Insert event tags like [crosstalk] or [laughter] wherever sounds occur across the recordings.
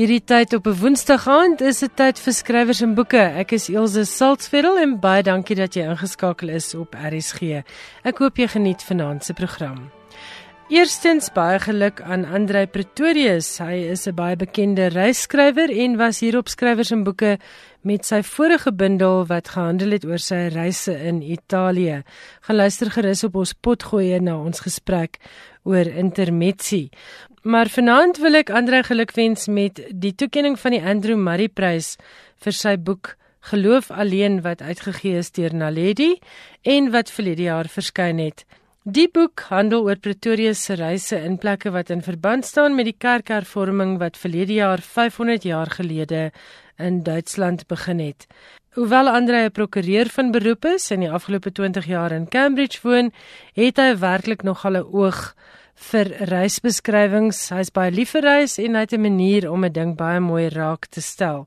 Hierdie tyd op 'n Woensdag aand is dit tyd vir skrywers en boeke. Ek is Elsje Saltzfeld en baie dankie dat jy ingeskakel is op RSG. Ek hoop jy geniet vanaand se program. Eerstens baie geluk aan Andrei Pretorius. Hy is 'n baie bekende reisskrywer en was hier op skrywers en boeke met sy vorige bundel wat gehandel het oor sy reise in Italië. Gaan luister gerus op ons potgoeie na ons gesprek oor intermetsie. Maar vanaand wil ek Andre gelukwens met die toekenning van die Andrew Murray Prys vir sy boek Geloof alleen wat uitgegee is deur Naledi en wat verlede jaar verskyn het. Die boek handel oor Pretoria se reise in plekke wat in verband staan met die kerkhervorming wat verlede jaar 500 jaar gelede in Duitsland begin het. Hoewel Andre 'n prokureur van beroep is en die afgelope 20 jaar in Cambridge woon, het hy werklik nog al 'n oog vir reisbeskrywings. Hy's baie lief vir reis en hy het 'n manier om 'n ding baie mooi raak te stel.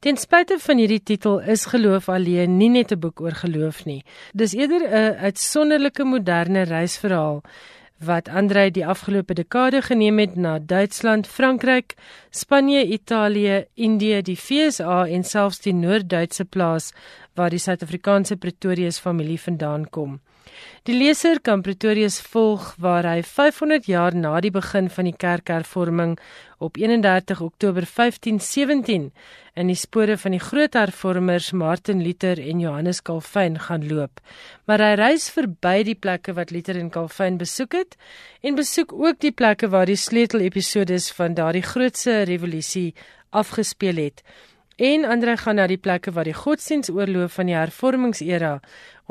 Ten spyte van hierdie titel is geloof alleen nie net 'n boek oor geloof nie. Dis eerder 'n uitsonderlike moderne reisverhaal wat Andre die afgelope dekade geneem het na Duitsland, Frankryk, Spanje, Italië, Indië, die VSA en selfs die Noord-Duitse plaas waar die Suid-Afrikaanse Pretorius familie vandaan kom. Die leser kan Pretorius volg waar hy 500 jaar na die begin van die kerkhervorming op 31 Oktober 1517 in die spore van die groot hervormers Martin Luther en Johannes Calvin gaan loop. Maar hy reis verby die plekke wat Luther en Calvin besoek het en besoek ook die plekke waar die sleutelepisodes van daardie grootse revolusie afgespeel het. En Andre gaan na die plekke waar die godsdienstoorloof van die hervormingsera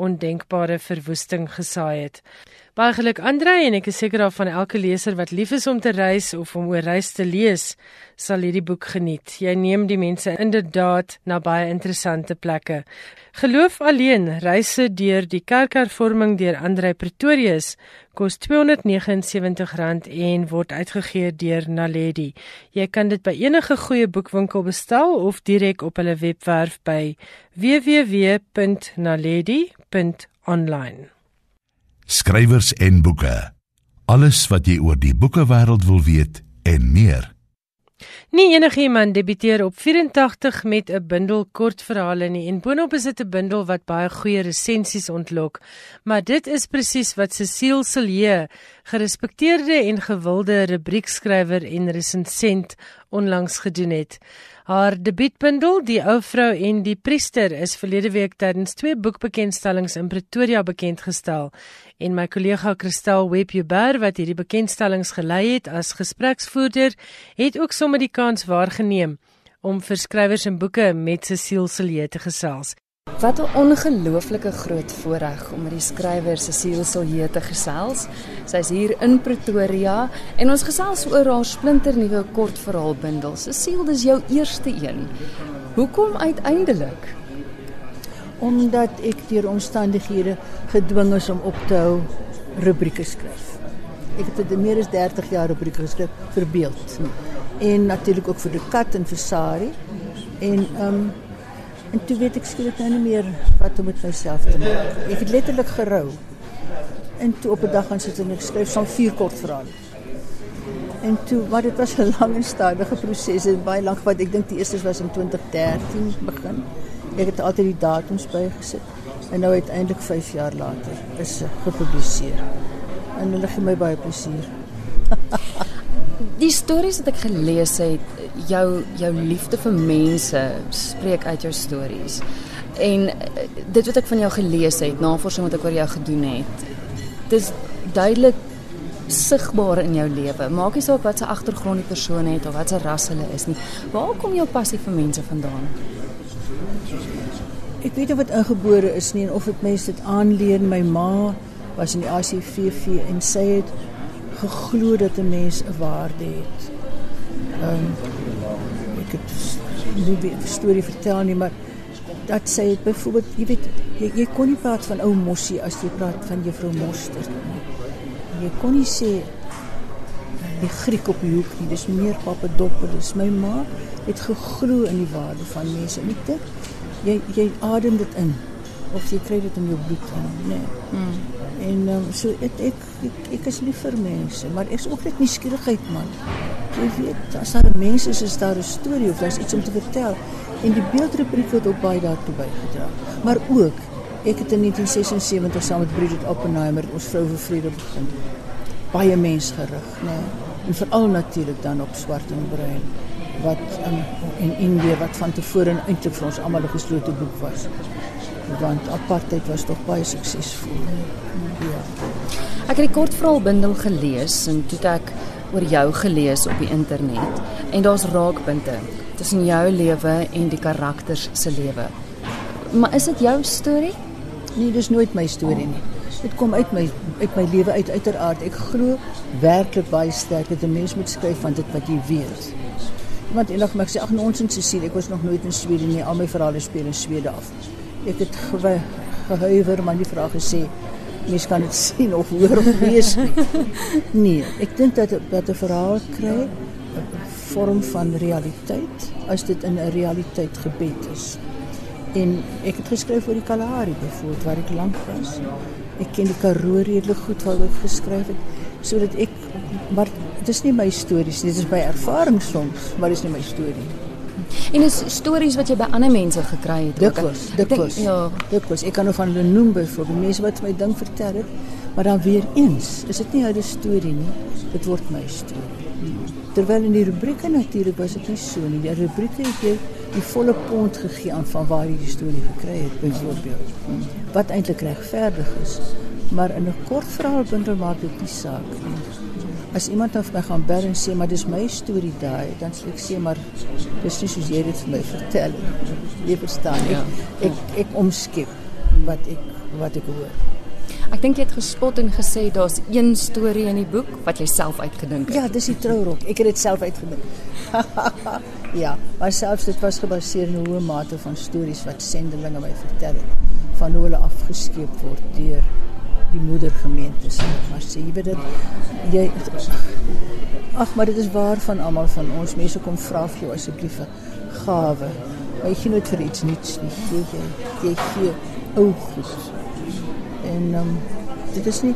ondenkbare verwoesting gesaai het. Baie geluk Andre en ek is seker daarvan elke leser wat lief is om te reis of om oor reis te lees, sal hierdie boek geniet. Jy neem die mense inderdaad na baie interessante plekke. Geloof alleen reise deur die kerkhervorming deur Andre Pretorius kos R279 en word uitgegee deur Naledi. Jy kan dit by enige goeie boekwinkel bestel of direk op hulle webwerf by www.naledi.online. Skrywers en boeke. Alles wat jy oor die boekewêreld wil weet en meer. Nie enigiemand debuteer op 84 met 'n bundel kortverhale nie en boonop is dit 'n bundel wat baie goeie resensies ontlok. Maar dit is presies wat Cecile Silje, gerespekteerde en gewilde rubriekskrywer en resensent onlangs gedoen het. Haar debuutbundel, Die ou vrou en die priester, is verlede week tydens twee boekbekendstellings in Pretoria bekendgestel. En my kollega Christel Webber wat hierdie bekendstellings gelei het as gespreksvoerder, het ook sommer die kans waargeneem om vir skrywers en boeke met Cecile Silje te gesels. Wat 'n ongelooflike groot voorreg om met die skrywer Cecile Silje te gesels. Sy's hier in Pretoria en ons gesels oor haar splinternuwe kortverhaalbundel. Cecile, dis jou eerste een. Hoekom uiteindelik? Omdat ek deur omstandighede gedwing is om op te hou rubrieke skryf. Ek het dit meer as 30 jaar rubrieke geskryf vir beeld. En natuurlik ook vir die kat en vir Sari. En ehm um, En toen weet ik skielik nou niet meer wat om met mezelf te maken. Ik heb letterlijk gerouw. En toen op een dag gaan zitten en ik schreef zo'n vier kort verhaal. En toen, maar het was een lang en stadige proces. En baie lang wat Ik denk die eerste was in 2013 begin. Ik heb altijd die datums bijgezet. En nou uiteindelijk vijf jaar later is gepubliceerd. En lig je mij baie plezier. [laughs] die stories dat ik gelees heb, jou jou liefde vir mense spreek uit jou stories. En eh, dit wat ek van jou gelees het, navorsing wat ek oor jou gedoen het, dis duidelik sigbaar in jou lewe. Maak nie saak wat se agtergrond die persoon het of wat se ras hulle is nie. Waar kom jou passie vir mense vandaan? Ek weet of dit ingebore is nie en of dit mense dit aanleer. My ma was in die ACVV en sy het geglo dat 'n mens 'n waarde het. Ehm um, ek het nie die storie vertel nie, maar dat sê byvoorbeeld, jy weet, jy, jy kon nie praat van ou Mossie as jy praat van juffrou Moster nie. Jy kon nie sê die Griek op die hoek nie, dis meer Papadopoulos. My ma het geglo in die waarde van mense. Ek dink jy jy adem dit in of je kreeg het om je bloed. Nee. Mm. En ehm, so, ik, ik, ik, is liever mensen, maar er is ook net nieuwsgierigheid, man. Je weet, als daar een mens is, is daar een story of daar is iets om te vertellen. En die beeldrubriek wordt ook bij daartoe bijgedragen. Maar ook, ik heb in 1976 samen met Bridget Oppenheimer ons Vrouw voor Vrede begin. Baie mens gerig, nee. En vooral natuurlijk dan op zwart en bruin. Wat in Indië, wat van tevoren eindelijk voor ons allemaal een gesloten boek was. Want apartheid was tog baie suksesvol. Ja. Ek het die kortverhaalbundel gelees en toe ek oor jou gelees op die internet en daar's raakpunte tussen jou lewe en die karakters se lewe. Maar is dit jou storie? Nee, dis nooit my storie nie. Dit kom uit my uit my lewe uit uiteraard. Ek glo werklik baie sterk dat 'n mens moet skryf van dit wat jy weet. Want eendag maar ek sê ag nonsens Cecile, ek was nog nooit in Swede nie. Al my verhale speel in Swede af. Ik heb het gehuiver, maar die vraag is eh, Misschien kan het [laughs] zien of hoor of. [laughs] Nee, ik denk dat, dat 'n verhaal krijgt een vorm van realiteit, als dit een realiteitgebied is. En ik heb geschreven voor die Kalahari bijvoorbeeld, waar ik lang was. Ik ken die Karoo redelijk goed, wat ik geschreven Zodat ik, maar het is niet mijn historie, dit is mijn ervaring soms, maar het is niet mijn historie. En is stories wat jy by ander mense gekry het. Dit was, dit was. Ja, dit was. Ek kan nou van hulle noem byvoorbeeld mense wat my ding vertel het, maar dan weer eens, is dit nie hulle storie nie, dit word my storie. Terwyl in die rubrieke natuurlik was dit nie so nie. Die rubrieke het jy die volle pond gegee aan van waar jy die storie gekry het byvoorbeeld. Wat eintlik regverdig is. Maar in 'n kort verhaalbundel maak dit nie saak nie. As iemand of my gaan bel en sê maar dis my storie daai, dan sê ek sê maar dis nie soos jy dit vir my vertel nie. Jy verstaan nie. Ja. Ek ek omskep wat ek wat ek hoor. Ek dink jy het gespot en gesê daar's een storie in die boek wat jy self uitgedink het. Ja, dis die trourok. Ek het dit self uitgedink. [laughs] ja, maar selfs dit was gebaseer in 'n hoë mate van stories wat sendelinge my vertel het van hoe hulle afgeskeep word deur die moedergemeente sê. Maar sê jy weet dit jy Ag, maar dit is waar van almal van ons. Mense kom vra vir jou asseblief 'n gawe. Maar jy gee nooit vir iets niets nie. Jy jy, jy gee ou goed. En um, dit is nie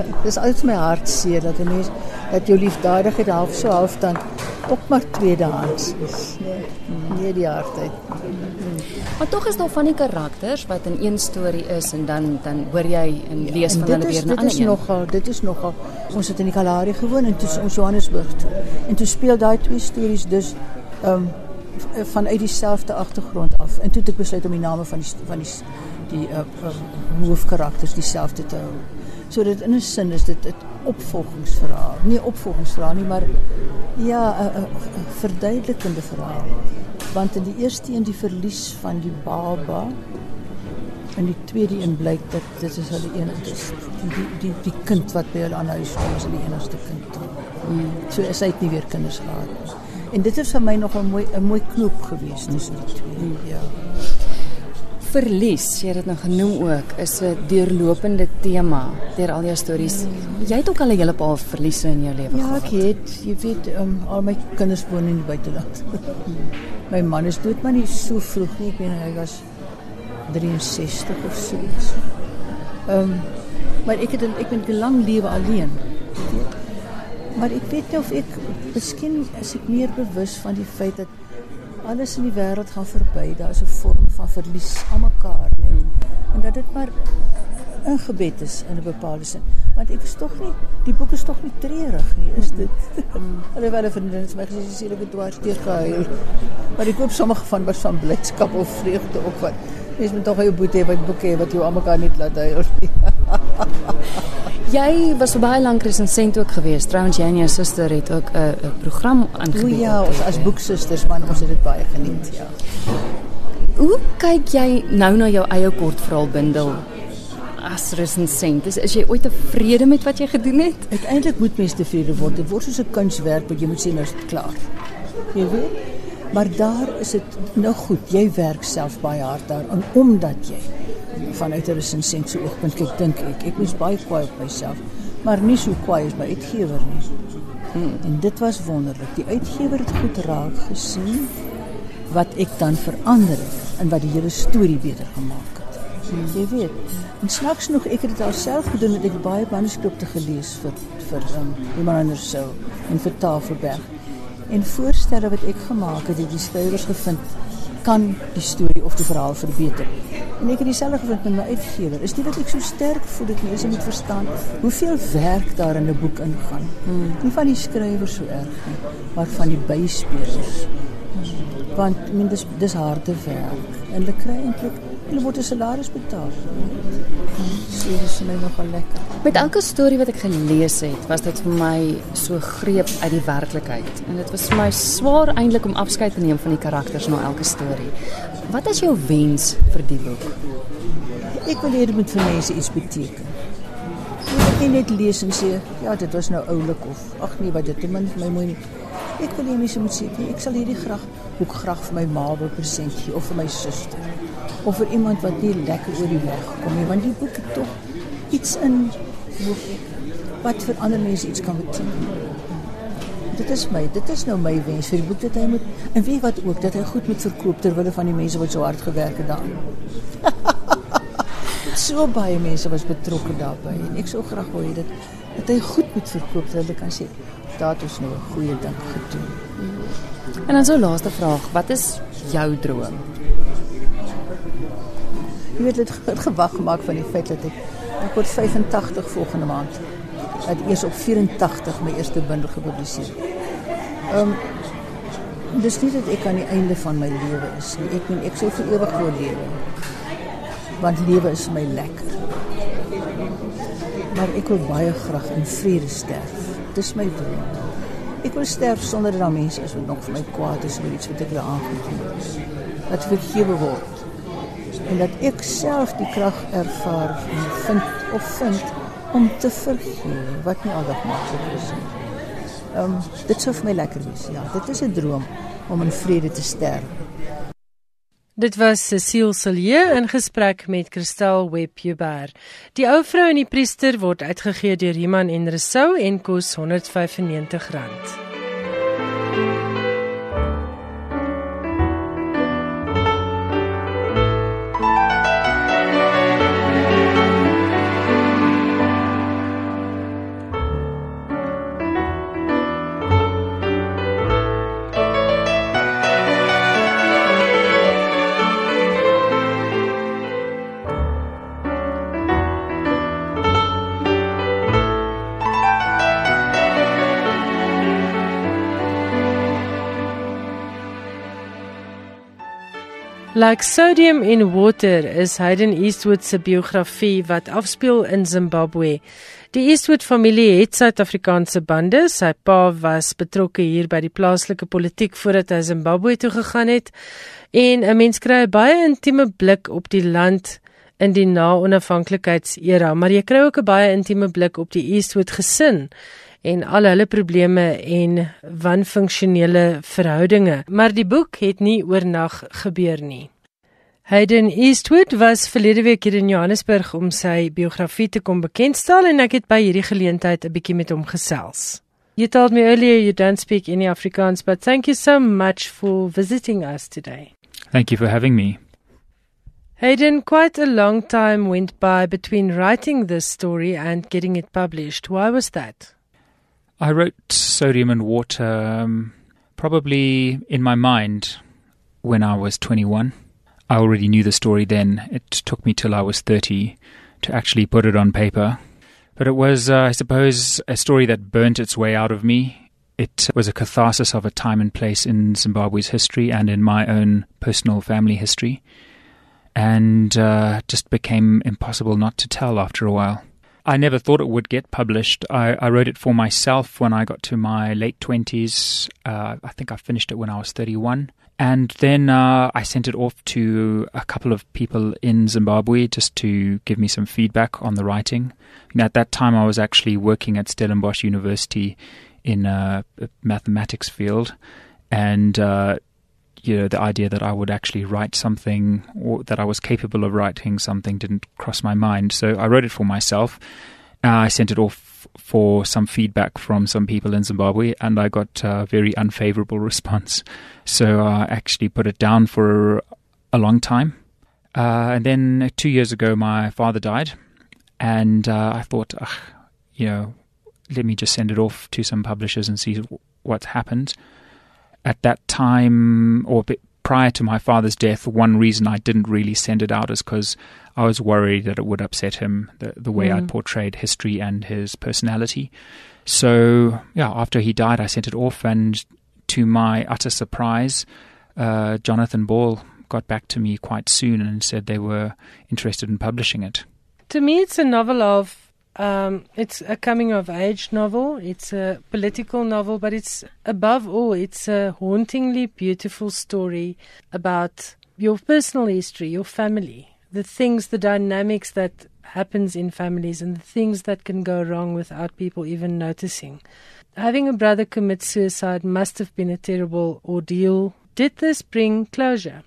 [laughs] dis altyd my hart seer dat 'n mens dat jou liefdadigheid half so half dan ook maar tweedehands is. Nee, nie die hardheid. Maar tog is daar van die karakters wat in een storie is en dan dan hoor jy en lees En van hulle weer 'n dit ander is een. nogal dit is nogal ons het in die Kalahari gewoon en toe is ons Johannesburg toe. En toe speel daai twee stories dus um, vanuit dieselfde agtergrond af. En toe het ek besluit om die name van die van die die uh, uh, hoofkarakters dieselfde te hou. So dit in 'n sin is dit 'n opvolgingsverhaal. Nie 'n opvolgingsverhaal nie, maar ja, 'n 'n 'n verduidelikende verhaal. Want in die eerste een die verlies van die baba en die tweede een blyk dat dit is hulle een is die die die kind wat by hulle aan huis kom is die enigste kind. Mm. So is hy het nie weer kinders gehad nie. En dit is vir my nog 'n mooi 'n mooi knoop gewees tussen die twee. Mm. Ja. Verlies, jy het dit nou genoem ook, is 'n deurlopende tema deur al jou stories. Jy het ook al 'n hele paar verliese in jou lewe Ja, ek gehad. het, jy weet, um, al my kinders woon in die buiteland. [laughs] my man is dood maar nie so vroeg nie. Ek weet hy was 63 of so iets. Ehm um, maar ek het ek ben 'n lang lewe alleen. Maar ek weet nie of ek miskien is ek meer bewus van die feit dat alles in die wêreld gaan verby. Daar is 'n vorm van verlies aan mekaar, nee. En dat dit maar ingebed is in 'n bepaalde sin. Want ek is tog nie die boek is tog nie treurig nie, is dit? [laughs] Alhoewel 'n vriendin het my gesê sy het dwars deur gehuil. Maar ek koop sommige van was van blydskap of vreugde ook wat. Mens moet tog 'n boek hê wat boeke hê wat jou aan mekaar nie laat huil [laughs] Jy was vir baie lank resensent ook geweest. Trouwens jy en jou suster het ook 'n 'n program O aangebied. ja, ons as boeksusters man, ons het dit baie geniet, ja. Hoe kyk jy nou na jou eie kortverhaalbundel as resensent? Is, is jy ooit tevrede met wat jy gedoen het? Uiteindelik moet mens tevrede word. Dit word soos 'n kunswerk wat jy moet sê nou is dit klaar. Jy weet? Maar daar is dit nou goed. Jy werk self baie hard daaraan omdat jy vanuit 'n resensent se oogpunt kyk, dink ek. Ek moes baie kwaai op myself, maar nie so kwaai as my uitgewer nie. Hmm. En dit was wonderlik. Die uitgewer het goed raak gesien wat ek dan verander het en wat die hele storie beter gemaak het. Jy weet. En snaaks nog ek het dit alself gedoen met ek baie manuskripte gelees vir vir um, iemand anders sou en vir Tafelberg. En voorstelle wat ek gemaak het, het die skrywers gevind kan die storie of die verhaal verbeter. En ek het dieselfde gevind met my uitgewer. Is dit dat ek so sterk voel dat mense moet verstaan hoeveel werk daar in 'n boek ingaan. Hmm. Nie van die skrywer so erg nie, maar van die byspelers. Hmm. Want I mean, dis dis harde werk en hulle kry eintlik hulle word 'n salaris betaal. So dis vir my nogal lekker. Met elke storie wat ek gelees het, was dit vir my so greep uit die werklikheid en dit was vir my swaar eintlik om afskeid te neem van die karakters na elke storie. Wat is jou wens vir die boek? Ek wil hê dit moet vir mense iets beteken. Ek wil net lees en sê, ja, dit was nou oulik of ag nee, wat dit ten minste my mooi nie. Ek wil hê mense moet sê, ek sal hierdie graag boek graag vir my ma wil present gee of vir my suster of iemand wat nie lekker oor die weg kom nie, want die boek het tog iets in wat vir ander mense iets kan beteken dit is my dit is nou my wens vir die boek dat hy moet en weet wat ook dat hy goed moet verkoop ter wille van die mense wat so hard gewerk het daarin [laughs] so baie mense was betrokke daarbey en ek sou graag wou hê dat hy goed moet verkoop dat hulle kan sê daat ons nou 'n goeie ding gedoen. En dan so laaste vraag wat is jou droom je weet het, het gewacht gemaakt van die feit dat ik... Ik word 85 volgende maand. Het is op 84 mijn eerste bundel gepubliceerd. Um, ehm, dus niet dat ik aan het einde van mijn leven is. Ik, ben, ik zou voor eeuwig leven. Want leven is mij lekker. Maar ik wil baie graag in vrede sterven. Het is mijn droom. Ik wil sterven zonder dat mensen als wat nog voor mij kwaad is. Of iets wat ik er aan moet doen. Dat vergeven wordt. En dat ek self die krag ervaar en vind of vind om te vergewe wat nie aldag maklik is nie. Ehm um, dit sou vir my lekker wees. Ja, dit is 'n droom om in vrede te sterf. Dit was Cecile Silje in gesprek met Christel Webjuber. Die ou vrou en die priester word uitgegee deur Iman en Resou en kos R195. Like Sodium in Water is Hayden Eastwood se biografie wat afspeel in Zimbabwe. Die Eastwood familie het Suid-Afrikaanse bande. Sy pa was betrokke hier by die plaaslike politiek voordat hy Zimbabwe toe gegaan het. En 'n mens kry 'n baie intieme blik op die land in die na-onafhanklikheidsera, maar jy kry ook 'n baie intieme blik op die Eastwood gesin en al hulle probleme en wanfunksionele verhoudinge. Maar die boek het nie oornag gebeur nie. Hayden Eastwood was verlede week hier in Johannesburg om sy biografie te kom bekendstel en ek het by hierdie geleentheid 'n bietjie met hom gesels. You told me earlier you don't speak any Afrikaans, but thank you so much for visiting us today. Thank you for having me. Hayden, quite a long time went by between writing this story and getting it published. Why was that? I wrote Sodium and Water um, probably in my mind when I was 21. I already knew the story then. It took me till I was 30 to actually put it on paper. But it was, uh, I suppose, a story that burnt its way out of me. It was a catharsis of a time and place in Zimbabwe's history and in my own personal family history. And uh, just became impossible not to tell after a while. I never thought it would get published. I, I, wrote it for myself when I got to my late 20s. Uh, I think I finished it when I was 31. And then uh, I sent it off to a couple of people in Zimbabwe just to give me some feedback on the writing. And at that time, I was actually working at Stellenbosch University in a, mathematics field. And uh, you know, the idea that I would actually write something or that I was capable of writing something didn't cross my mind. So I wrote it for myself. Uh, I sent it off for some feedback from some people in Zimbabwe, and I got a very unfavorable [laughs] response. So I actually put it down for a long time. Uh, and then two years ago, my father died, and uh, I thought, ugh, you know, let me just send it off to some publishers and see what's happened. At that time, or a bit prior to my father's death, one reason I didn't really send it out is because I was worried that it would upset him the, the way mm. I'd portrayed history and his personality. So, yeah, after he died, I sent it off, and to my utter surprise, uh, Jonathan Ball got back to me quite soon and said they were interested in publishing it. To me, it's a novel of um, it's a coming of age novel. It's a political novel, but it's above all, it's a hauntingly beautiful story about your personal history, your family, the things, the dynamics that happens in families, and the things that can go wrong without people even noticing. Having a brother commit suicide must have been a terrible ordeal. Did this bring closure?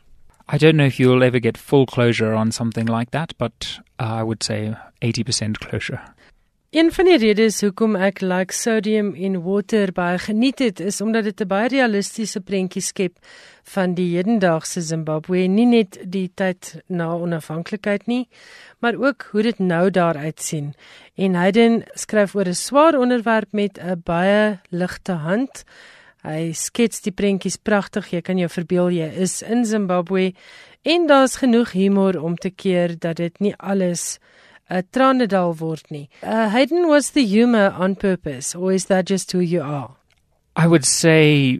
I don't know if you'll ever get full closure on something like that, but uh, I would say 80% closure. Een van die redes hoekom ek like Sodium in Water baie geniet het, is omdat dit 'n baie realistiese prentjie skep van die hedendaagse Zimbabwe, nie net die tyd na onafhanklikheid nie, maar ook hoe dit nou daar uitsien. En Hayden skryf oor 'n swaar onderwerp met 'n baie ligte hand. Hy skets die prentjies pragtig. Jy kan jou verbeel jy is in Zimbabwe en daar's genoeg humor om te keer dat dit nie alles 'n uh, tranedal word nie. Uh, Hayden was the humor on purpose or is that just who you are? I would say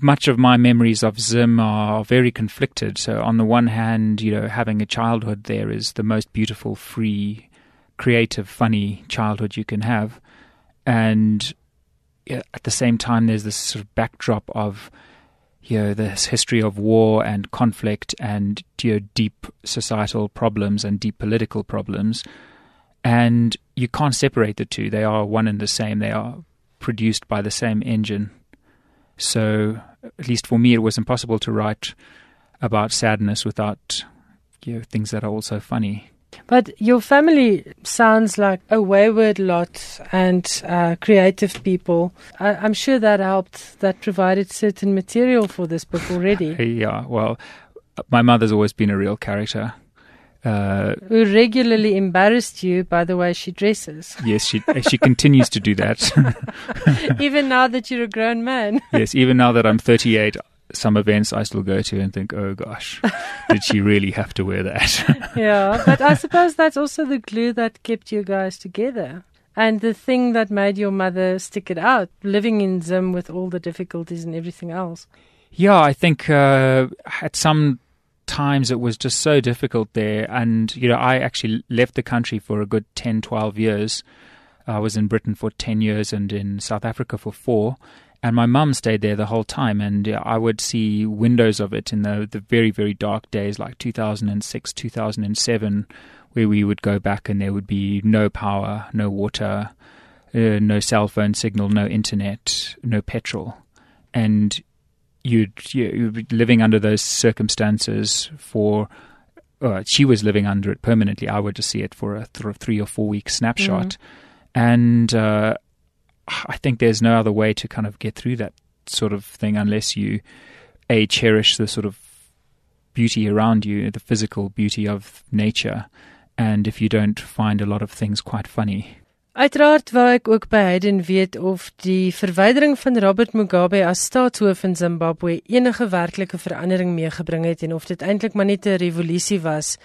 much of my memories of Zim are very conflicted. So on the one hand, you know, having a childhood there is the most beautiful, free, creative, funny childhood you can have. And Uh, at the same time, there's this sort of backdrop of you know this history of war and conflict and you know, deep societal problems and deep political problems, and you can't separate the two. They are one and the same. They are produced by the same engine. So, at least for me, it was impossible to write about sadness without you know, things that are also funny. But your family sounds like a wayward lot and uh, creative people. I, am sure that helped, that provided certain material for this book already. [laughs] yeah, well, my mother's always been a real character. Uh, Who regularly embarrassed you by the way she dresses. [laughs] Yes, she she continues to do that. [laughs] even now that you're a grown man. yes, even now that I'm 38, some events I still go to and think, oh gosh, did she really have to wear that? [laughs] yeah, but I suppose that's also the glue that kept you guys together. And the thing that made your mother stick it out, living in Zim with all the difficulties and everything else. Yeah, I think uh, at some times it was just so difficult there. And, you know, I actually left the country for a good 10, 12 years. I was in Britain for 10 years and in South Africa for four and my mum stayed there the whole time and i would see windows of it in the the very very dark days like 2006 2007 where we would go back and there would be no power no water uh, no cell phone signal no internet no petrol. And you'd you'd be living under those circumstances for uh, she was living under it permanently. I would just see it for a th- three or four week snapshot. Mm-hmm. and uh, I think there's no other way to kind of get through that sort of thing unless you a cherish the sort of beauty around you, the physical beauty of nature, and if you don't find a lot of things quite funny. Uiteraard wou ek ook by Hayden weet of die verwydering van Robert Mugabe as staatshoof in Zimbabwe enige werklike verandering meegebring het en of dit eintlik maar net 'n revolusie was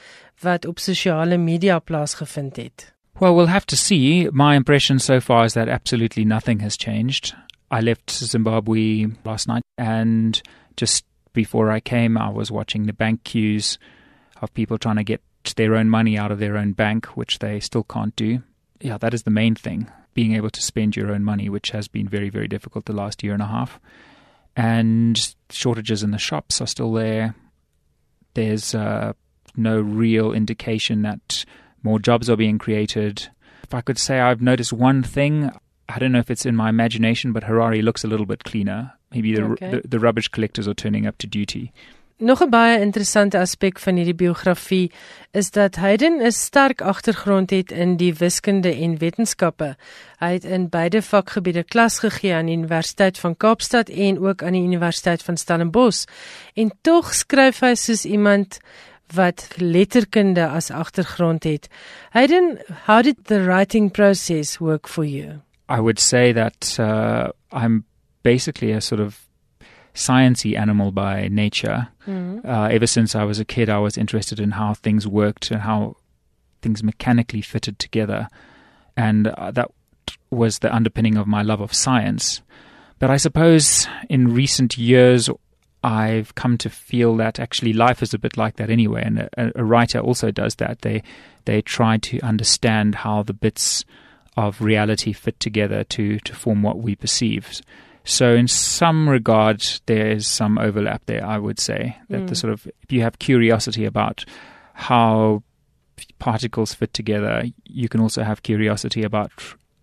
wat op sosiale media plaasgevind het. Well, we'll have to see. My impression so far is that absolutely nothing has changed. I left Zimbabwe last night, and just before I came, I was watching the bank queues of people trying to get their own money out of their own bank, which they still can't do. Yeah, that is the main thing being able to spend your own money, which has been very, very difficult the last year and a half. And shortages in the shops are still there. There's uh, no real indication that more jobs are being created. If I could say I've noticed one thing, I don't know if it's in my imagination, but Harare looks a little bit cleaner. Maybe the, okay. the, the rubbish collectors are turning up to duty. Nog 'n baie interessante aspek van hierdie biografie is dat Hayden 'n sterk agtergrond het in die wiskunde en wetenskappe. Hy het in beide vakgebiede klas gegee aan die Universiteit van Kaapstad en ook aan die Universiteit van Stellenbosch. En tog skryf hy soos iemand wat letterkunde as agtergrond het. Hayden, how did the writing process work for you? I would say that uh, I'm basically a sort of sciencey animal by nature. Mm-hmm. Uh, ever since I was a kid, I was interested in how things worked and how things mechanically fitted together, and uh, that was the underpinning of my love of science. But I suppose in recent years, I've come to feel that actually life is a bit like that anyway, and a, a writer also does that. They they try to understand how the bits of reality fit together to to form what we perceive. So, in some regard, there is some overlap there. I would say that mm. the sort of if you have curiosity about how particles fit together, you can also have curiosity about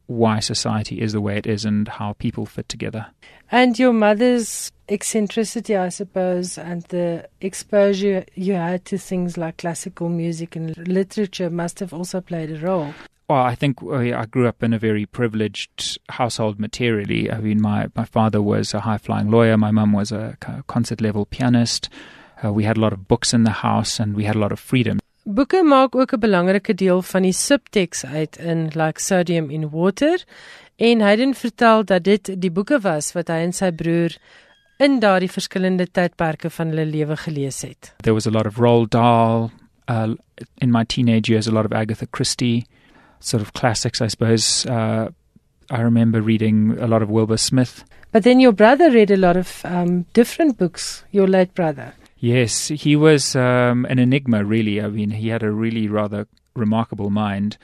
why society is the way it is and how people fit together. And your mother's eccentricity, I suppose, and the exposure you had to things like classical music and literature must have also played a role. Well, I think uh, I grew up in a very privileged household materially. I mean, my, my father was a high flying lawyer, my mum was a concert level pianist. Uh, we had a lot of books in the house and we had a lot of freedom. Boeke maak ook 'n belangrike deel van die subtext uit in Like Sodium in Water en hy het vertel dat dit die boeke was wat hy en sy broer in daardie verskillende tydperke van hulle lewe gelees het. There was a lot of Roald Dahl uh, in my teenage years a lot of Agatha Christie sort of classics I suppose uh, I remember reading a lot of Wilbur Smith. But then your brother read a lot of um, different books, your late brother. Yes, he was um, an enigma, really. I mean, he had a really rather remarkable mind,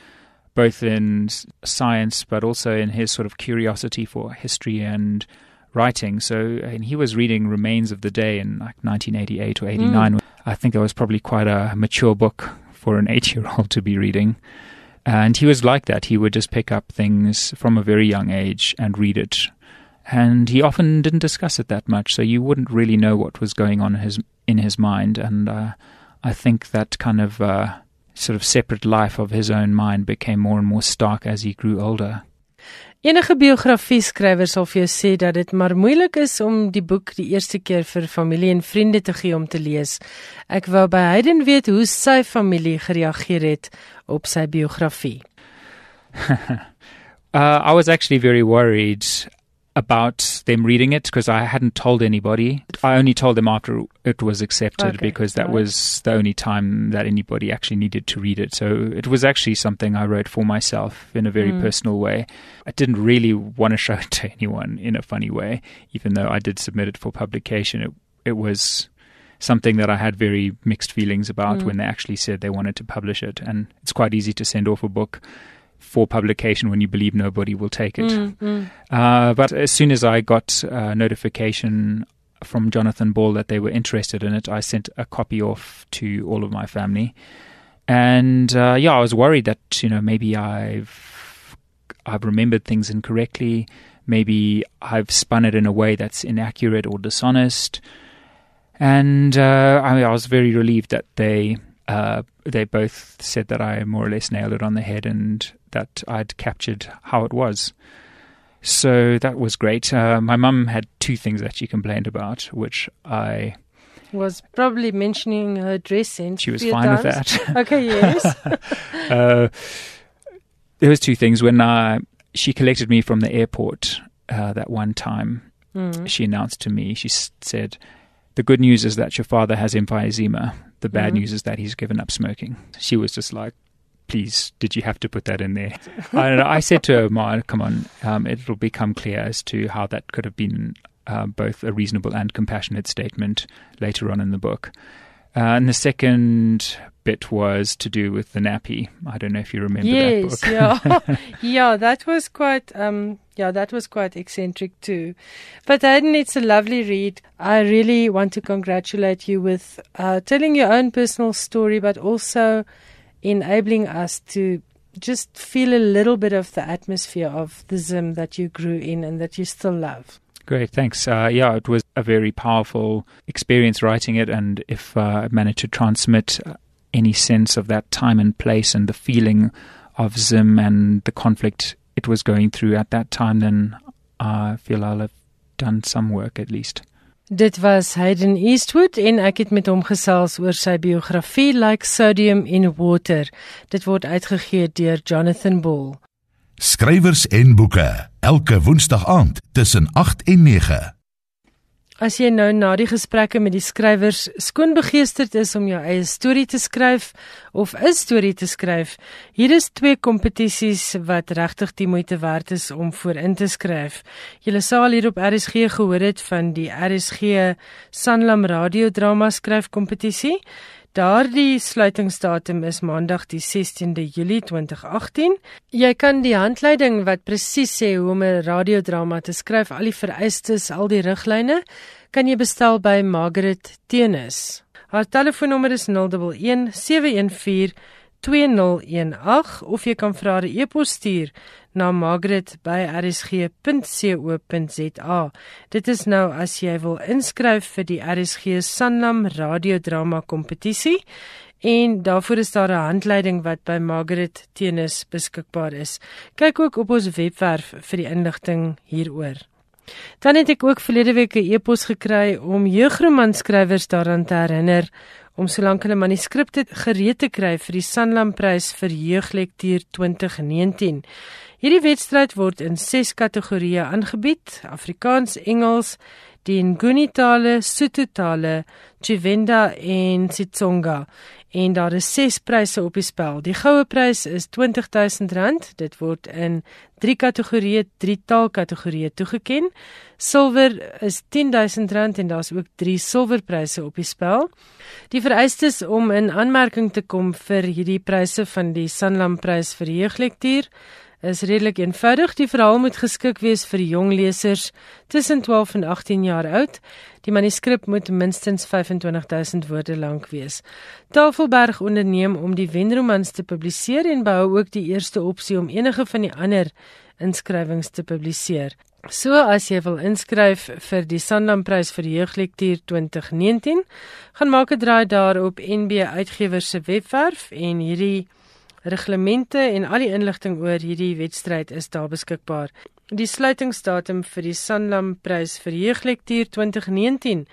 both in science but also in his sort of curiosity for history and writing. So, and he was reading Remains of the Day in like 1988 or 89. Mm. I think it was probably quite a mature book for an [laughs] eight year old to be reading. And he was like that. He would just pick up things from a very young age and read it and he often didn't discuss it that much, so you wouldn't really know what was going on in his in his mind. And uh, I think that kind of uh, sort of separate life of his own mind became more and more stark as he grew older. Enige biografie skrywer sal vir jou sê dat dit maar moeilik is om die boek die eerste keer vir familie en vriende te gee om te lees. Ek wou by Hayden weet hoe sy familie gereageer het op sy biografie. [laughs] uh, I was actually very worried about them reading it because I hadn't told anybody. I only told them after it was accepted okay. because that right. was the only time that anybody actually needed to read it. So it was actually something I wrote for myself in a very mm. personal way. I didn't really want to [laughs] show it to anyone in a funny way, even though I did submit it for publication. It, it was something that I had very mixed feelings about mm. when they actually said they wanted to publish it. And it's quite easy to send off a book for publication when you believe nobody will take it. Mm, mm. Uh, but as soon as I got a notification from Jonathan Ball that they were interested in it, I sent a copy off to all of my family. And uh, yeah, I was worried that you know maybe I've I've remembered things incorrectly. Maybe I've spun it in a way that's inaccurate or dishonest. And uh, I, I was very relieved that they uh, they both said that I more or less nailed it on the head and that I'd captured how it was. So that was great. Uh, my mum had two things that she complained about, which I was probably mentioning her dress sense. She was fine with that. [laughs] okay, yes. [laughs] uh, there was two things when uh, she collected me from the airport uh, that one time. Mm. She announced to me. She said, "The good news is that your father has emphysema. The bad mm-hmm. news is that he's given up smoking." She was just like, please, did you have to put that in there? [laughs] I, I, said to her, Ma, come on, um, it'll become clear as to how that could have been uh, both a reasonable and compassionate statement later on in the book. Uh, and the second bit was to do with the nappy. I don't know if you remember yes, that book. yeah, [laughs] [laughs] yeah, that was quite, um, yeah, that was quite eccentric too. But Hayden, it's a lovely read. I really want to congratulate you with uh, telling your own personal story, but also enabling us to just feel a little bit of the atmosphere of the Zim that you grew in and that you still love. Great, thanks. Uh, yeah, it was a very powerful experience writing it, and if uh, I managed to transmit uh, any sense of that time and place and the feeling of Zim and the conflict it was going through at that time, then I feel I'll have done some work at least. Dit was Hayden Eastwood en ek het met hom gesels oor sy biografie Like Sodium in Water. Dit word uitgegee deur Jonathan Ball. Skrywers en boeke elke woensdag aand tussen 8 en 9. As jy nou na die gesprekke met die skrywers skoon begeesterd is om jou eie storie te skryf of 'n storie te skryf, hier is twee kompetisies wat regtig die moeite werd is om voor in te skryf. Jy sal hier op RSG gehoor het van die RSG Sanlam radiodrama skryfkompetisie. Daardie sluitingsdatum is Maandag die 16de Julie 2018. Jy kan die handleiding wat presies sê hoe om 'n radiodrama te skryf, al die vereistes, al die riglyne, kan jy bestel by Margaret Tenis. Haar telefoonnommer is 011 714 2018 of jy kan haar 'n e-pos stuur na margaret@rsg.co.za. Dit is nou as jy wil inskryf vir die RSG Sanlam radiodrama kompetisie en daarvoor is daar 'n handleiding wat by Margaret Tenis beskikbaar is. Kyk ook op ons webwerf vir die inligting hieroor. Dan het ek ook verlede week 'n e-pos gekry om jeugromanskrywers daaraan te herinner om solank hulle manuskripte gereed te kry vir die Sanlam Prys vir Jeuglektuur 2019. Hierdie wedstryd word in 6 kategorieë aangebied: Afrikaans, Engels, die Nguni tale, Sotho tale, Tshivenda en Tsonga en daar is ses pryse op die spel. Die goue prys is R20000. Dit word in 3 kategorieë, 3 taalkategorieë toegeken. Silwer is R10000 en daar's ook 3 silwerpryse op die spel. Die vereistes om in aanmerking te kom vir hierdie pryse van die Sanlam prys vir jeuglektuur is redelik eenvoudig. Die verhaal moet geskik wees vir jong lesers tussen 12 en 18 jaar oud. Die manuskrip moet minstens 25000 woorde lank wees. Tafelberg onderneem om die wenromans te publiseer en behou ook die eerste opsie om enige van die ander inskrywings te publiseer. So as jy wil inskryf vir die Sanlam Prys vir jeuglektuur 2019, gaan maak 'n draai daar op NB Uitgewers se webwerf en hierdie Reglemente en al die inligting oor hierdie wedstryd is daar beskikbaar. Die sluitingsdatum vir die Sanlam Prys vir Jeuglektuur 2019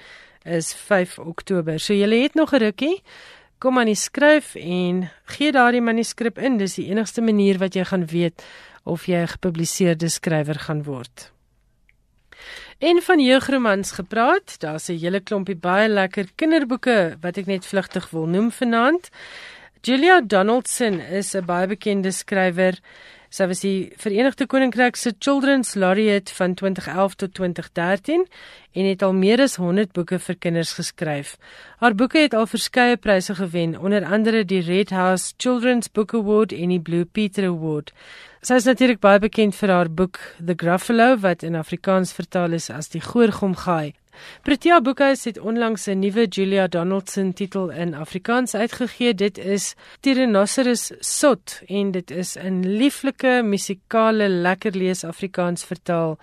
is 5 Oktober. So jy het nog 'n rukkie. Kom aan, skryf en gee daardie manuskrip in. Dis die enigste manier wat jy gaan weet of jy 'n gepubliseerde skrywer gaan word. En van jeugromans gepraat, daar's 'n hele klompie baie lekker kinderboeke wat ek net vlugtig wil noem vanaand. Julia Donaldson is 'n baie bekende skrywer. Sy was die Verenigde Koninkryk se Children's Laureate van 2011 tot 2013 en het al meer as 100 boeke vir kinders geskryf. Haar boeke het al verskeie pryse gewen, onder andere die Red House Children's Book Award en die Blue Peter Award. Sy is natuurlik baie bekend vir haar boek The Gruffalo wat in Afrikaans vertaal is as Die Goorgomgaai. Protea Boekhuis het onlangs 'n nuwe Julia Donaldson titel in Afrikaans uitgegee. Dit is Tyrannosaurus Sot en dit is 'n lieflike musikale lekker lees Afrikaans vertaal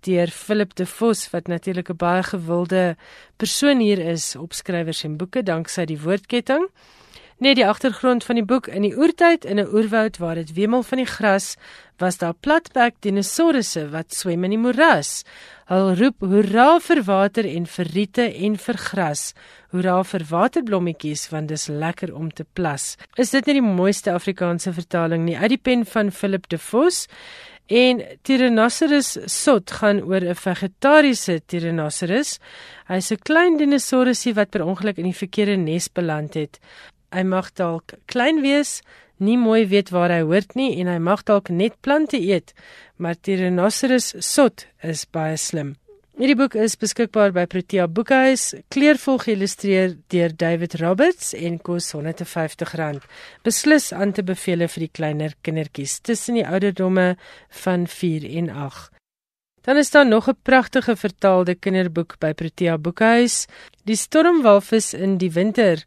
deur Philip de Vos wat natuurlik 'n baie gewilde persoon hier is op skrywers en boeke danksy die woordketting. Net die agtergrond van die boek in die oertyd in 'n oerwoud waar dit wemel van die gras, was daar platbek dinosourusse wat swem in die moeras. Hulle roep hoera vir water en vir riete en vir gras. Hoera vir waterblommetjies want dis lekker om te plas. Is dit nie die mooiste Afrikaanse vertaling nie uit die pen van Philip de Vos? En Tyrannosaurus sot gaan oor 'n vegetariese Tyrannosaurus. Hy's 'n klein dinosourusie wat per ongeluk in die verkeerde nes beland het. Hy mag dalk klein wees, nie mooi weet waar hy hoort nie en hy mag dalk net plante eet, maar Tyrannosaurus sot is baie slim. Hierdie boek is beskikbaar by Protea Boekhuis, kleurvol geïllustreer deur David Roberts en kos R150. Beslis aan te beveel vir die kleiner kindertjies tussen die ouderdomme van 4 en 8. Dan is daar nog 'n pragtige vertaalde kinderboek by Protea Boekhuis, Die stormwalvis in die winter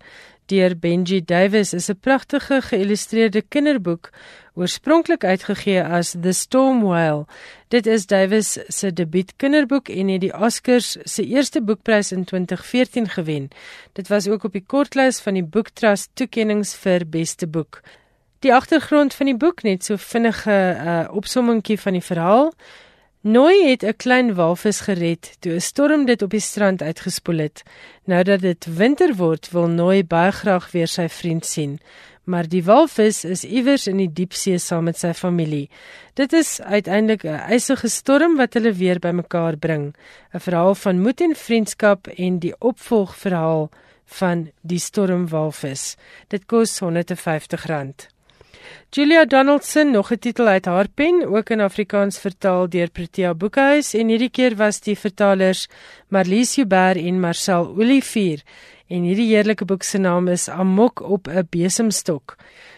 deur Benji Davis is 'n pragtige geïllustreerde kinderboek oorspronklik uitgegee as The Storm Whale. Dit is Davis se debuut kinderboek en het die Oscars se eerste boekprys in 2014 gewen. Dit was ook op die kortlys van die Book Trust toekenninge vir beste boek. Die agtergrond van die boek net so vinnige uh, opsommingkie van die verhaal. Nooi het 'n klein walvis gered toe 'n storm dit op die strand uitgespoel het. Nou dat dit winter word, wil Nooi baie graag weer sy vriend sien, maar die walvis is iewers in die diepsee saam met sy familie. Dit is uiteindelik 'n ysige storm wat hulle weer bymekaar bring. 'n Verhaal van moed en vriendskap en die opvolgverhaal van die stormwalvis. Dit kos R150. Julia Donaldson, nog 'n titel uit haar pen, ook in Afrikaans vertaal deur Protea Boekhuis en hierdie keer was die vertalers Marlies Joubert en Marcel Olivier. En hierdie heerlike boek se naam is Amok op 'n besemstok.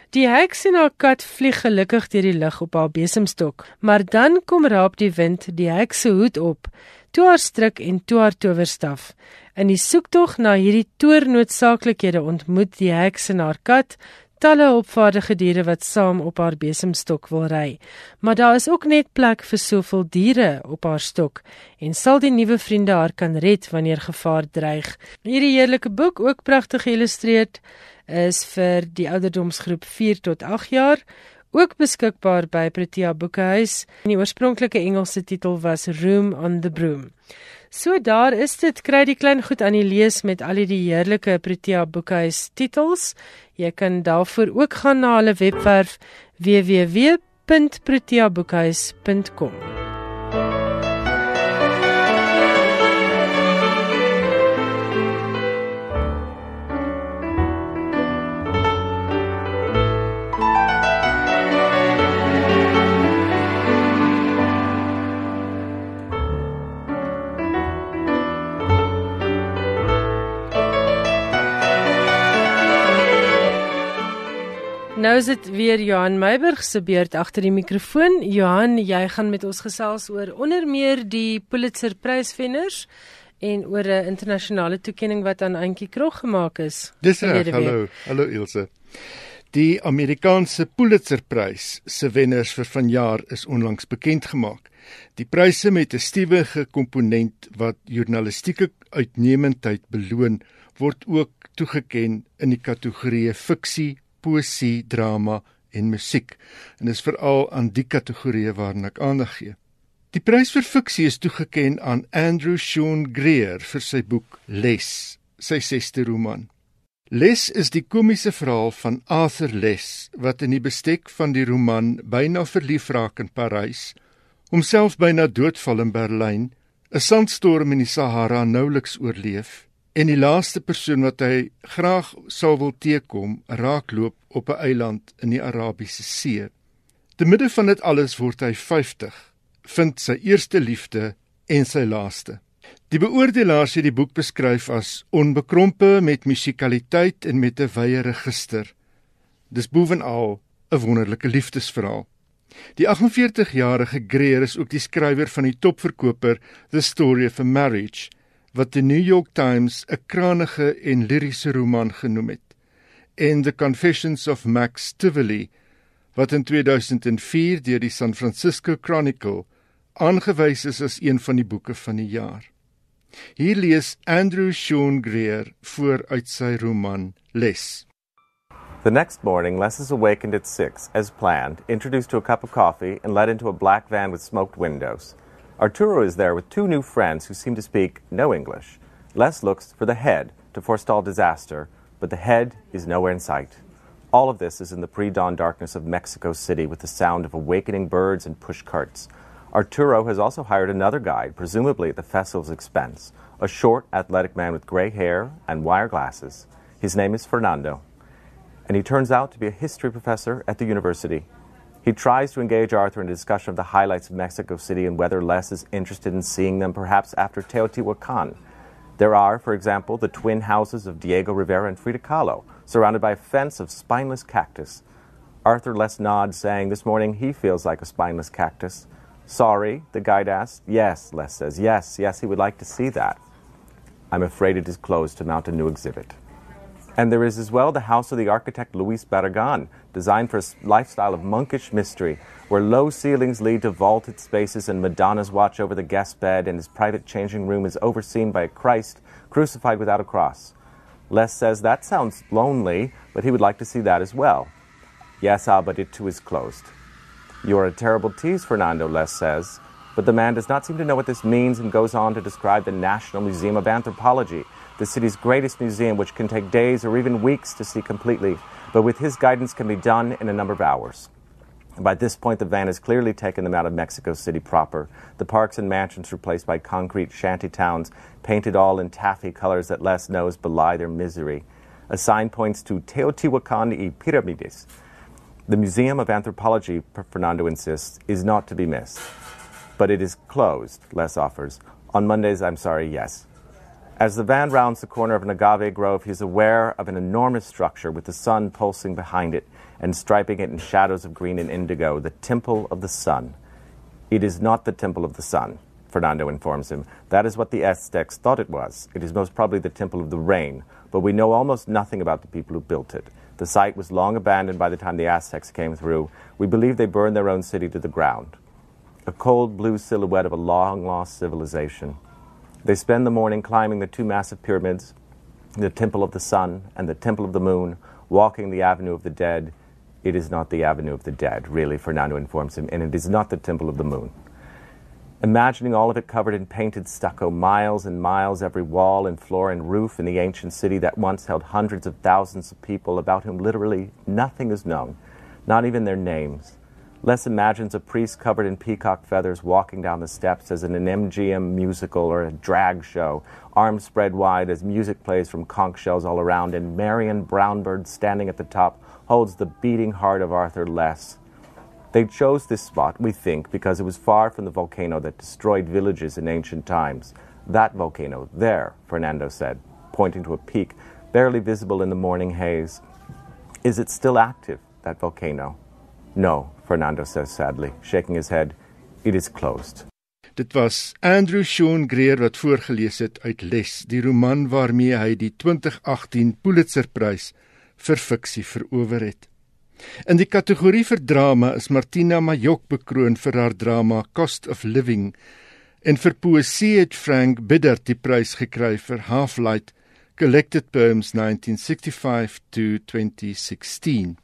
Die heks en haar kat vlieg gelukkig deur die lug op haar besemstok, maar dan kom raap die wind die heks se hoed op, toe haar stryk en toe haar towerstaf. In die soektog na hierdie toornoodsaaklikhede ontmoet die heks en haar kat talle opvaardige diere wat saam op haar besemstok wil ry. Maar daar is ook net plek vir soveel diere op haar stok en sal die nuwe vriende haar kan red wanneer gevaar dreig. Hierdie heerlike boek, ook pragtig geïllustreer, is vir die ouderdomsgroep 4 tot 8 jaar. Ook beskikbaar by Protea Boekhuis. Die oorspronklike Engelse titel was Room on the Broom. So daar is dit kry die klein goed aan die lees met al die heerlike Protea Boekhuis titels. Jy kan daarvoor ook gaan na hulle webwerf www.proteaboekhuis.com. Nou is dit weer Johan Meiburg se beurt agter die mikrofoon. Johan, jy gaan met ons gesels oor onder meer die Pulitzer Pryswenners en oor 'n internasionale toekenning wat aan Antjie Krog gemaak is. Dis reg. Hallo. Hallo Ilse. Die Amerikaanse Pulitzerprys se wenners vir vanjaar is onlangs bekend gemaak. Die pryse met 'n stewige komponent wat journalistieke uitnemendheid beloon, word ook toegeken in die kategorieë fiksie, poesie, drama en musiek en is veral aan die kategorieë waarna ek aandag gee. Die prys vir fiksie is toegeken aan Andrew Sean Greer vir sy boek Les, sy sesde roman. Les is die komiese verhaal van Arthur Les wat in die bestek van die roman byna verlief raak in Parys, homself byna doodval in Berlyn, 'n sandstorm in die Sahara nouliks oorleef en die laaste persoon wat hy graag sou wil teekom, raakloop op 'n eiland in die Arabiese See. Te midde van dit alles word hy 50, vind sy eerste liefde en sy laaste. Die beoordelaars het die boek beskryf as onbekrompe met musikaliteit en met 'n wye register. Dis bovenal 'n wonderlike liefdesverhaal. Die 48-jarige Greer is ook die skrywer van die topverkoper The Story of a Marriage wat die New York Times 'n krangige en liriese roman genoem het, en The Confessions of Max Tivoli wat in 2004 deur die San Francisco Chronicle aangewys is as een van die boeke van die jaar. Hier lees Andrew Sean Greer voor uit sy roman Les. The next morning, Les is awakened at 6, as planned, introduced to a cup of coffee, and led into a black van with smoked windows. Arturo is there with two new friends who seem to speak no English. Les looks for the head to forestall disaster, but the head is nowhere in sight. All of this is in the pre dawn darkness of Mexico City with the sound of awakening birds and push carts. Arturo has also hired another guide, presumably at the festival's expense, a short, athletic man with gray hair and wire glasses. His name is Fernando, and he turns out to be a history professor at the university. He tries to engage Arthur in a discussion of the highlights of Mexico City and whether Les is interested in seeing them perhaps after Teotihuacan. There are, for example, the twin houses of Diego Rivera and Frida Kahlo, surrounded by a fence of spineless cactus. Arthur Les nods, saying this morning he feels like a spineless cactus. Sorry, the guide asks. Yes, Les says. Yes, yes, he would like to see that. I'm afraid it is closed to mount a new exhibit. And there is as well the house of the architect Luis Barragan, designed for a lifestyle of monkish mystery, where low ceilings lead to vaulted spaces and Madonnas watch over the guest bed, and his private changing room is overseen by a Christ crucified without a cross. Les says that sounds lonely, but he would like to see that as well. Yes, ah, but it too is closed. You are a terrible tease, Fernando, Les says, but the man does not seem to know what this means and goes on to describe the National Museum of Anthropology, the city's greatest museum, which can take days or even weeks to see completely, but with his guidance can be done in a number of hours. By this point, the van has clearly taken them out of Mexico City proper. The parks and mansions replaced by concrete shanty towns, painted all in taffy colors that Les knows belie their misery. A sign points to Teotihuacan y Pyramides. The Museum of Anthropology, Fernando insists, is not to be missed but it is closed, Les offers. On Mondays, I'm sorry, yes. As the van rounds the corner of an agave grove, he is aware of an enormous structure with the sun pulsing behind it and striping it in shadows of green and indigo, the Temple of the Sun. It is not the Temple of the Sun, Fernando informs him. That is what the Aztecs thought it was. It is most probably the Temple of the Rain, but we know almost nothing about the people who built it. The site was long abandoned by the time the Aztecs came through. We believe they burned their own city to the ground a cold blue silhouette of a long lost civilization. They spend the morning climbing the two massive pyramids, the Temple of the Sun and the Temple of the Moon, walking the Avenue of the Dead. It is not the Avenue of the Dead, really, Fernando informs him, and it is not the Temple of the Moon. Imagining all of it covered in painted stucco, miles and miles every wall and floor and roof in the ancient city that once held hundreds of thousands of people about whom literally nothing is known, not even their names. Les imagines a priest covered in peacock feathers walking down the steps as in an MGM musical or a drag show, arms spread wide as music plays from conch shells all around, and Marion Brownbird standing at the top holds the beating heart of Arthur Les. They chose this spot, we think, because it was far from the volcano that destroyed villages in ancient times. That volcano, there, Fernando said, pointing to a peak barely visible in the morning haze. Is it still active, that volcano? No, Fernando says sadly, shaking his head. It is closed. Dit was Andrew Sean Greer wat voorgeles het uit Les, die roman waarmee hy die 2018 Pulitzerprys vir fiksie verower het. In die kategorie vir drama is Martina Majok bekroon vir haar drama Cost of Living en vir poësie het Frank Bidder die prys gekry vir Half Light Collected Poems 1965 to 2016.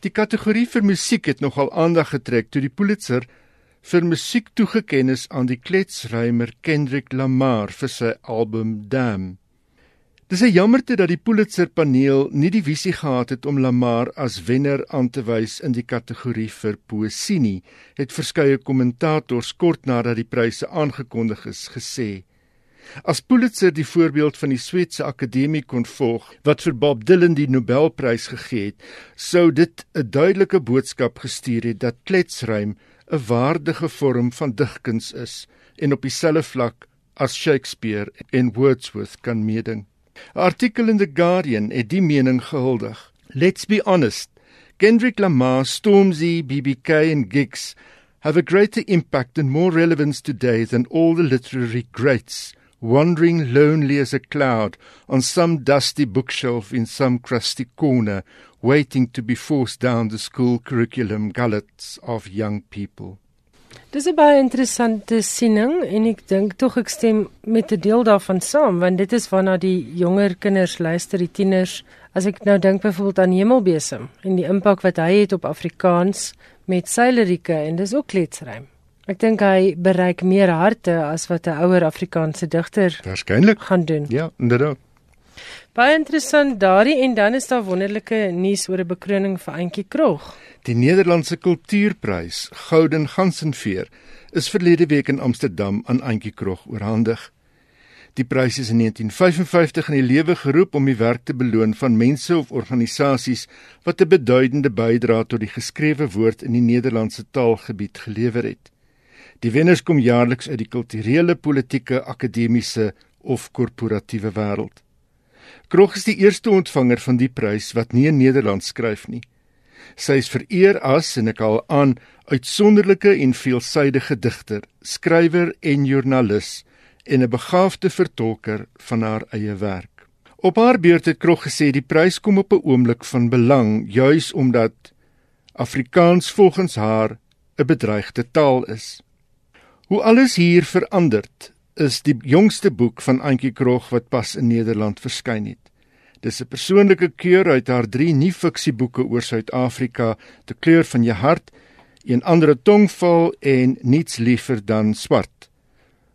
Die kategorie vir musiek het nogal aandag getrek toe die Pulitzer vir musiek toegeken is aan die kletsrymer Kendrick Lamar vir sy album Damn. Dis 'n jammerte dat die Pulitzer paneel nie die visie gehad het om Lamar as wenner aan te wys in die kategorie vir poësie nie, het verskeie kommentators kort nadat die pryse aangekondig is gesê. As Pulitzer die voorbeeld van die Swetse Akademie kon volg wat vir Bob Dylan die Nobelprys gegee het, sou dit 'n duidelike boodskap gestuur het dat kletsrym 'n waardige vorm van digkuns is en op dieselfde vlak as Shakespeare en Wordsworth kan meeding. 'n Artikel in The Guardian het die mening gehuldig. Let's be honest. Kendrick Lamar, Stormzy, BBK and Giggs have a greater impact and more relevance today than all the literary greats wandering lonely as a cloud on some dusty bookshelf in some crusty corner, waiting to be forced down the school curriculum gullets of young people. Dis 'n baie interessante siening en ek dink tog ek stem met 'n deel daarvan saam want dit is waarna die jonger kinders luister, die tieners. As ek nou dink byvoorbeeld aan Hemelbesem en die impak wat hy het op Afrikaans met sy lirieke en dis ook kletsrym. Ek dink hy bereik meer harte as wat 'n ouer Afrikaanse digter waarskynlik gaan doen. Ja, inderdaad. Baie interessant daardie en dan is daar wonderlike nuus oor 'n bekroning vir Auntie Krog. Die Nederlandse Kultuurprys, Gouden Gansenveer, is verlede week in Amsterdam aan Auntie Krog oorhandig. Die prys is in 1955 in die lewe geroep om die werk te beloon van mense of organisasies wat 'n beduidende bydrae tot die geskrewe woord in die Nederlandse taalgebied gelewer het. Die wenners kom jaarliks uit die kulturele, politieke, akademiese of korporatiewe wêreld. Krog is die eerste ontvanger van die prys wat nie in Nederland skryf nie. Sy is vereer as en ek al aan uitsonderlike en veelsidige digter, skrywer en joernalis en 'n begaafde vertolker van haar eie werk. Op haar beurt het Krog gesê die prys kom op 'n oomblik van belang juis omdat Afrikaans volgens haar 'n bedreigde taal is. Hoe alles hier veranderd is die jongste boek van Antjie Krog wat pas in Nederland verskyn het. Dis 'n persoonlike keur uit haar 3 nie-fiksieboeke oor Suid-Afrika, Die kleur van jou hart Een ander tongval en niets liever dan swart.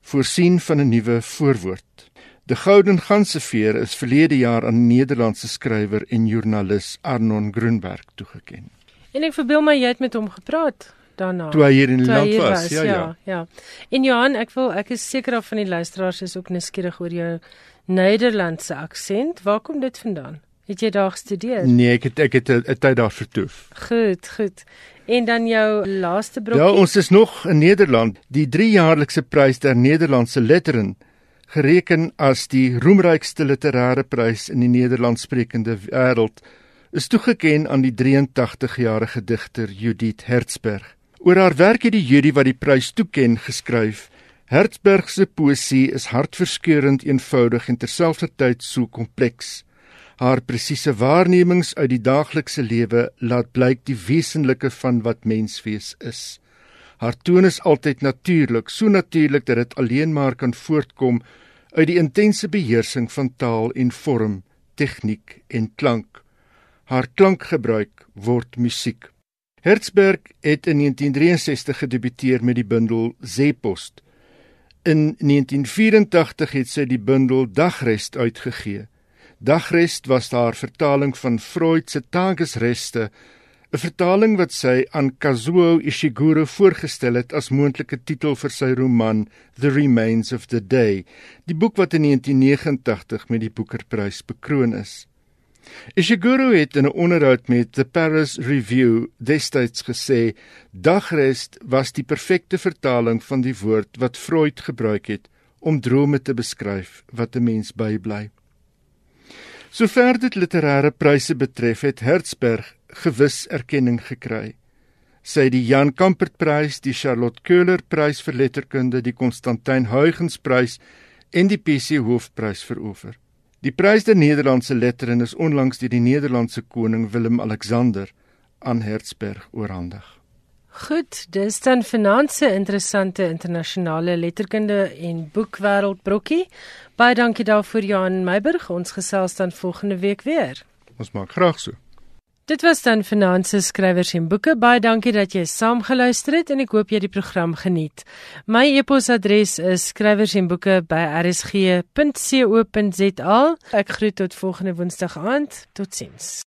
Voorsien van 'n nuwe voorwoord. Die Gouden Ganseveer is verlede jaar aan Nederlandse skrywer en joernalis Arnon Grunberg toegekend. En ek verbeel my jy het met hom gepraat daarna. Toe hy hier in die land hier was. Ja, ja. ja, ja. En Johan, ek wil ek is seker of van die luisteraars is ook nuuskierig oor jou Nederlandse aksent. Waar kom dit vandaan? Het jy daar gestudeer? Nee, ek het ek het 'n 'n tyd daar vertoef. Goed, goed. En dan jou laaste brokkie. Ja, ons is nog in Nederland. Die 3-jaarlikse prys der Nederlandse letteren, gereken as die roemrykste literêre prys in die Nederlandssprekende wêreld, is toegekend aan die 83-jarige digter Judith Hertzberg. Oor haar werk het die jury wat die prys toeken geskryf: Hertzberg se poësie is hartverskeurende eenvoudig en terselfdertyd so kompleks. Haar presiese waarnemings uit die daaglikse lewe laat blyk die wesenlike van wat menswees is. Haar toon is altyd natuurlik, so natuurlik dat dit alleen maar kan voortkom uit die intense beheersing van taal en vorm, tegniek en klank. Haar klankgebruik word musiek. Hertzberg het in 1963 gedebuteer met die bundel Zeepost. In 1984 het sy die bundel Dagrest uitgegee. Dagrest was haar vertaling van Freud se Tagesreste, 'n vertaling wat sy aan Kazuo Ishiguro voorgestel het as moontlike titel vir sy roman The Remains of the Day, die boek wat in 1989 met die Boekerprys bekroon is. Ishiguro het in 'n onderhoud met The Paris Review destyds gesê: "Dagrest was die perfekte vertaling van die woord wat Freud gebruik het om drome te beskryf wat 'n mens bybly." Sover dit literêre pryse betref, het Hertzberg gewis erkenning gekry. Sy het die Jan Kampertprys, die Charlotte Köhler Prys vir letterkunde, die Constantyn Huygens Prys en die PC Hoofprys verower. Die prys der Nederlandse letterin is onlangs deur die Nederlandse koning Willem-Alexander aan Hertzberg oorhandig. Goed, dis dan finansie interessante internasionale letterkunde en boekwêreld brokkie. Baie dankie daarvoor Johan Meiburg. Ons gesels dan volgende week weer. Ons maak graag so. Dit was dan finansie skrywers en boeke. Baie dankie dat jy saam geluister het en ek hoop jy het die program geniet. My e-posadres is skrywers en boeke by rsg.co.za. Ek groet tot volgende woensdag aand. Totsiens.